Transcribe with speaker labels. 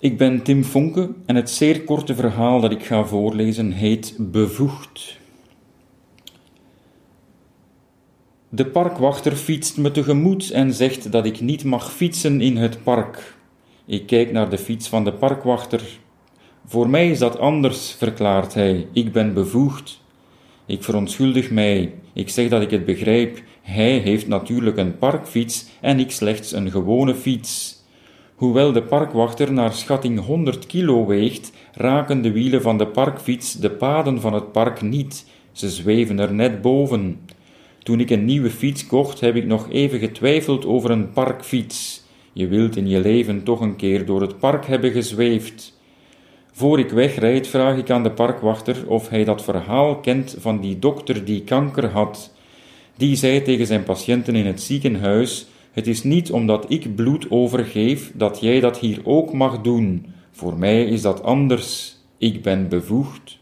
Speaker 1: Ik ben Tim Fonke en het zeer korte verhaal dat ik ga voorlezen heet Bevoegd. De parkwachter fietst me tegemoet en zegt dat ik niet mag fietsen in het park. Ik kijk naar de fiets van de parkwachter. Voor mij is dat anders, verklaart hij. Ik ben bevoegd. Ik verontschuldig mij. Ik zeg dat ik het begrijp. Hij heeft natuurlijk een parkfiets en ik slechts een gewone fiets. Hoewel de parkwachter naar schatting 100 kilo weegt, raken de wielen van de parkfiets de paden van het park niet. Ze zweven er net boven. Toen ik een nieuwe fiets kocht, heb ik nog even getwijfeld over een parkfiets. Je wilt in je leven toch een keer door het park hebben gezweefd. Voor ik wegrijd, vraag ik aan de parkwachter of hij dat verhaal kent van die dokter die kanker had. Die zei tegen zijn patiënten in het ziekenhuis: Het is niet omdat ik bloed overgeef dat jij dat hier ook mag doen. Voor mij is dat anders. Ik ben bevoegd.